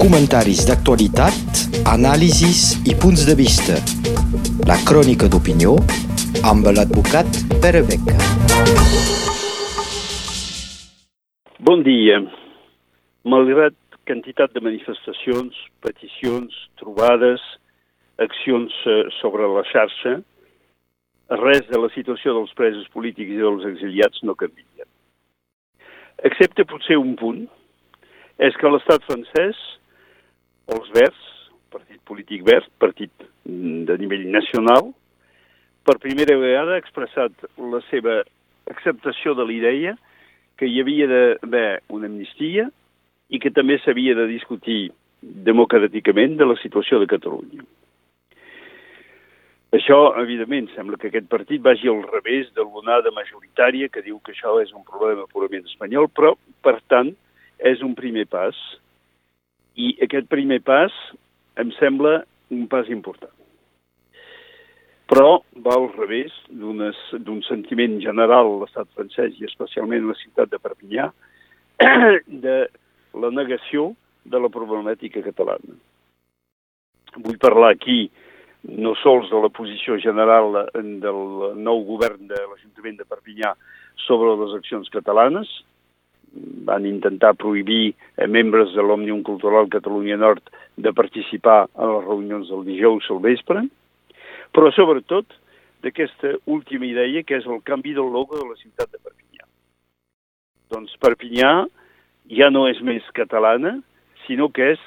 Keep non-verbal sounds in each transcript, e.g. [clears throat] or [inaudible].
comentaris d'actualitat, anàlisis i punts de vista. La crònica d'opinió amb l'advocat Pere Beca. Bon dia. Malgrat quantitat de manifestacions, peticions, trobades, accions eh, sobre la xarxa, res de la situació dels presos polítics i dels exiliats no canvia. Excepte potser un punt, és que l'estat francès, els Verds, partit polític verd, partit de nivell nacional, per primera vegada ha expressat la seva acceptació de l'idea que hi havia d'haver una amnistia i que també s'havia de discutir democràticament de la situació de Catalunya. Això, evidentment, sembla que aquest partit vagi al revés de l'onada majoritària que diu que això és un problema purament espanyol, però, per tant, és un primer pas. I aquest primer pas em sembla un pas important. Però va al revés d'un sentiment general a l'estat francès i especialment a la ciutat de Perpinyà [clears throat] de la negació de la problemàtica catalana. Vull parlar aquí no sols de la posició general del nou govern de l'Ajuntament de Perpinyà sobre les accions catalanes, van intentar prohibir a membres de l'Òmnium Cultural Catalunya Nord de participar a les reunions del dijous al vespre, però sobretot d'aquesta última idea que és el canvi del logo de la ciutat de Perpinyà. Doncs Perpinyà ja no és més catalana, sinó que és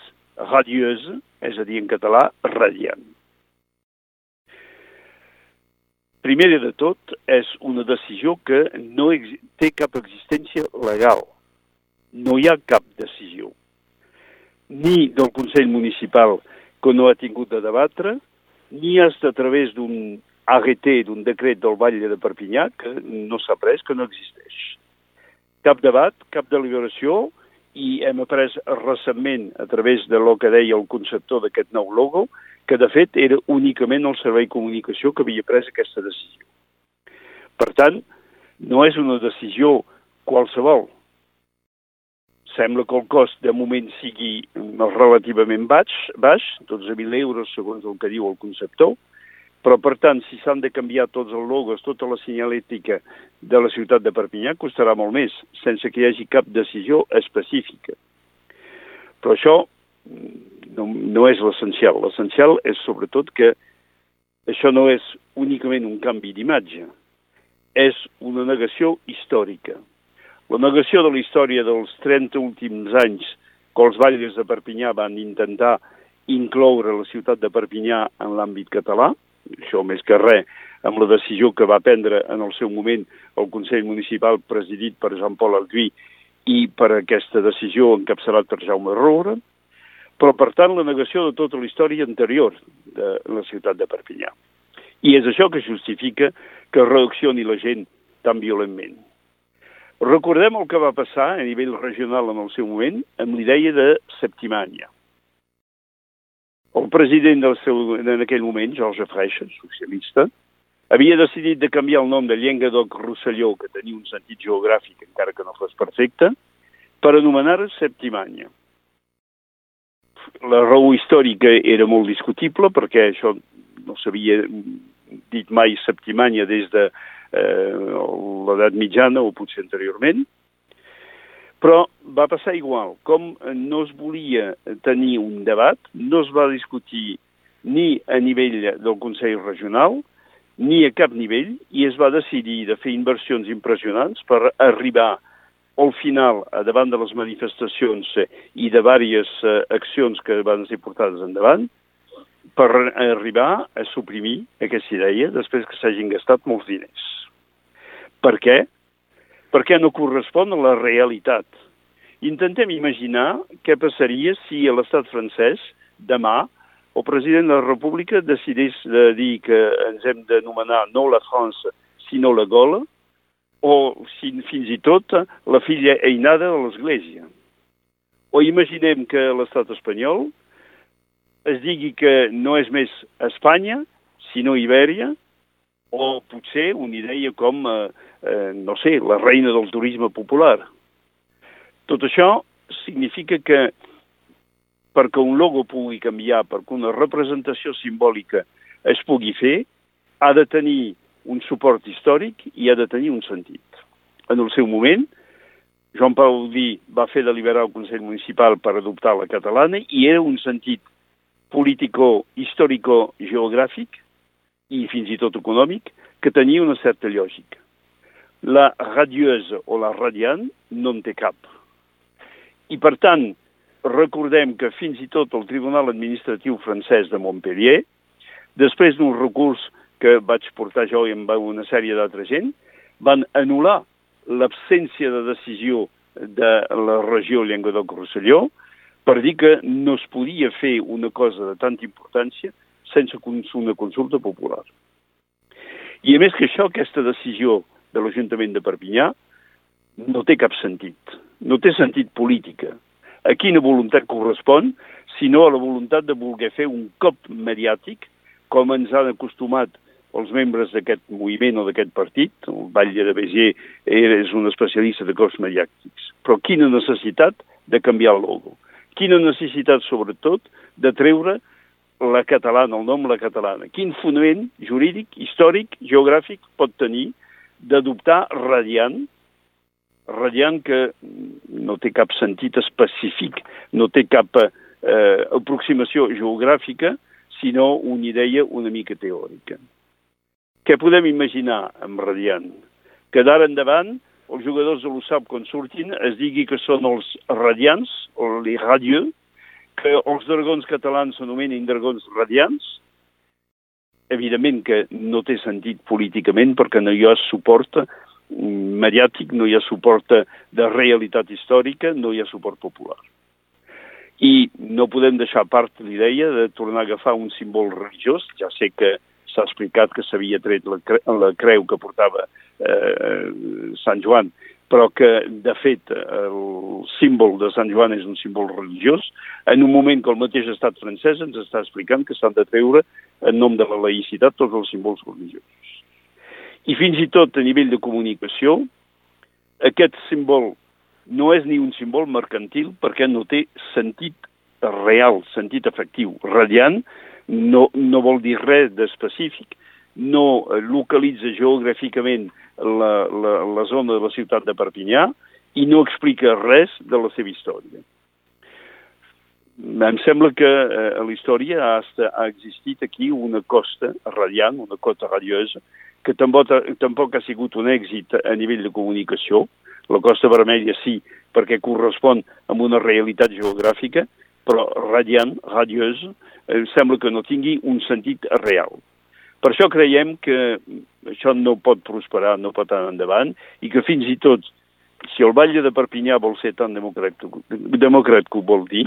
radiosa, és a dir, en català, radiant. Primer de tot, és una decisió que no té cap existència legal. No hi ha cap decisió. Ni del Consell Municipal, que no ha tingut de debatre, ni és a través d'un AGT, d'un decret del Batlle de Perpinyà, que no s'ha pres, que no existeix. Cap debat, cap deliberació, i hem après recentment, a través de lo que deia el conceptor d'aquest nou logo, que de fet era únicament el Servei de Comunicació que havia pres aquesta decisió. Per tant, no és una decisió qualsevol. Sembla que el cost de moment sigui relativament baix, baix 12.000 euros segons el que diu el conceptor, però, per tant, si s'han de canviar tots els logos, tota la senyalètica de la ciutat de Perpinyà, costarà molt més, sense que hi hagi cap decisió específica. Però això no, no és l'essencial. L'essencial és sobretot que això no és únicament un canvi d'imatge, és una negació històrica. La negació de la història dels 30 últims anys que els batlles de Perpinyà van intentar incloure la ciutat de Perpinyà en l'àmbit català, això més que res amb la decisió que va prendre en el seu moment el Consell Municipal presidit per Jean-Paul Alguí i per aquesta decisió encapçalat per Jaume Roure, però per tant la negació de tota la història anterior de la ciutat de Perpinyà. I és això que justifica que reaccioni la gent tan violentment. Recordem el que va passar a nivell regional en el seu moment amb l'idea de Septimània. El president del seu, en aquell moment, George Freixa, socialista, havia decidit de canviar el nom de Llenguadoc Rosselló, que tenia un sentit geogràfic, encara que no fos perfecte, per anomenar Septimània la raó històrica era molt discutible perquè això no s'havia dit mai Septimània des de eh, l'edat mitjana o potser anteriorment, però va passar igual. Com no es volia tenir un debat, no es va discutir ni a nivell del Consell Regional, ni a cap nivell, i es va decidir de fer inversions impressionants per arribar al final, davant de les manifestacions i de diverses eh, accions que van ser portades endavant, per arribar a suprimir aquesta idea després que s'hagin gastat molts diners. Per què? Perquè no correspon a la realitat. Intentem imaginar què passaria si a l'estat francès demà el president de la República decidís de dir que ens hem d'anomenar no la França, sinó la Gola, o fins i tot la filla einada de l'Església. O imaginem que l'estat espanyol es digui que no és més Espanya, sinó Ibèria, o potser una idea com, eh, eh, no sé, la reina del turisme popular. Tot això significa que perquè un logo pugui canviar, perquè una representació simbòlica es pugui fer, ha de tenir un suport històric i ha de tenir un sentit. En el seu moment, Joan Pau Udí va fer deliberar el Consell Municipal per adoptar la catalana i era un sentit político-històrico-geogràfic i fins i tot econòmic que tenia una certa lògica. La radiosa o la radiant no en té cap. I, per tant, recordem que fins i tot el Tribunal Administratiu francès de Montpellier, després d'un recurs que vaig portar jo i amb una sèrie d'altra gent, van anul·lar l'absència de decisió de la regió Llenguadoc-Rosselló per dir que no es podia fer una cosa de tanta importància sense una consulta popular. I a més que això, aquesta decisió de l'Ajuntament de Perpinyà no té cap sentit, no té sentit política, a quina voluntat correspon, sinó a la voluntat de voler fer un cop mediàtic, com ens han acostumat els membres d'aquest moviment o d'aquest partit. El Batlle de Bézier és un especialista de cops mediàtics. Però quina necessitat de canviar el logo? Quina necessitat, sobretot, de treure la catalana, el nom la catalana? Quin fonament jurídic, històric, geogràfic pot tenir d'adoptar Radiant, radiant que no té cap sentit específic, no té cap eh, aproximació geogràfica, sinó una idea una mica teòrica. Què podem imaginar amb Radiant? Que d'ara endavant els jugadors de l'USAP quan surtin es digui que són els radiants, o les radieux, que els dragons catalans s'anomenen dragons radiants, evidentment que no té sentit políticament perquè no hi ha suport mediàtic, no hi ha suport de realitat històrica, no hi ha suport popular. I no podem deixar a part l'idea de tornar a agafar un símbol religiós, ja sé que s'ha explicat que s'havia tret la, cre la creu que portava eh, Sant Joan, però que, de fet, el símbol de Sant Joan és un símbol religiós, en un moment que el mateix estat francès ens està explicant que s'han de treure, en nom de la laïcitat, tots els símbols religiosos. I fins i tot a nivell de comunicació, aquest símbol no és ni un símbol mercantil perquè no té sentit real, sentit efectiu. Radiant no, no vol dir res d'específic, no localitza geogràficament la, la, la zona de la ciutat de Perpinyà i no explica res de la seva història. Em sembla que eh, a la història ha, ha existit aquí una costa radiant, una cota radiosa, que tampoc, tampoc ha sigut un èxit a nivell de comunicació. La Costa Vermella sí, perquè correspon a una realitat geogràfica, però radiant, radiosa, eh, sembla que no tingui un sentit real. Per això creiem que això no pot prosperar, no pot anar endavant, i que fins i tot, si el Batlle de Perpinyà vol ser tan democràtic, que ho vol dir,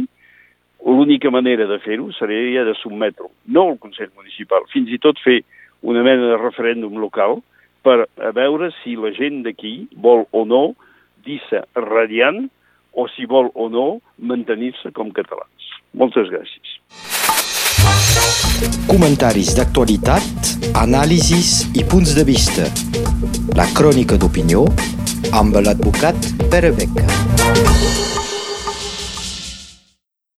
l'única manera de fer-ho seria de submetre no al Consell Municipal, fins i tot fer una mena de referèndum local per a veure si la gent d'aquí vol o no dir-se radiant o si vol o no mantenir-se com catalans. Moltes gràcies. Comentaris d'actualitat, anàlisis i punts de vista. La crònica d'opinió amb l'advocat Pere Beca.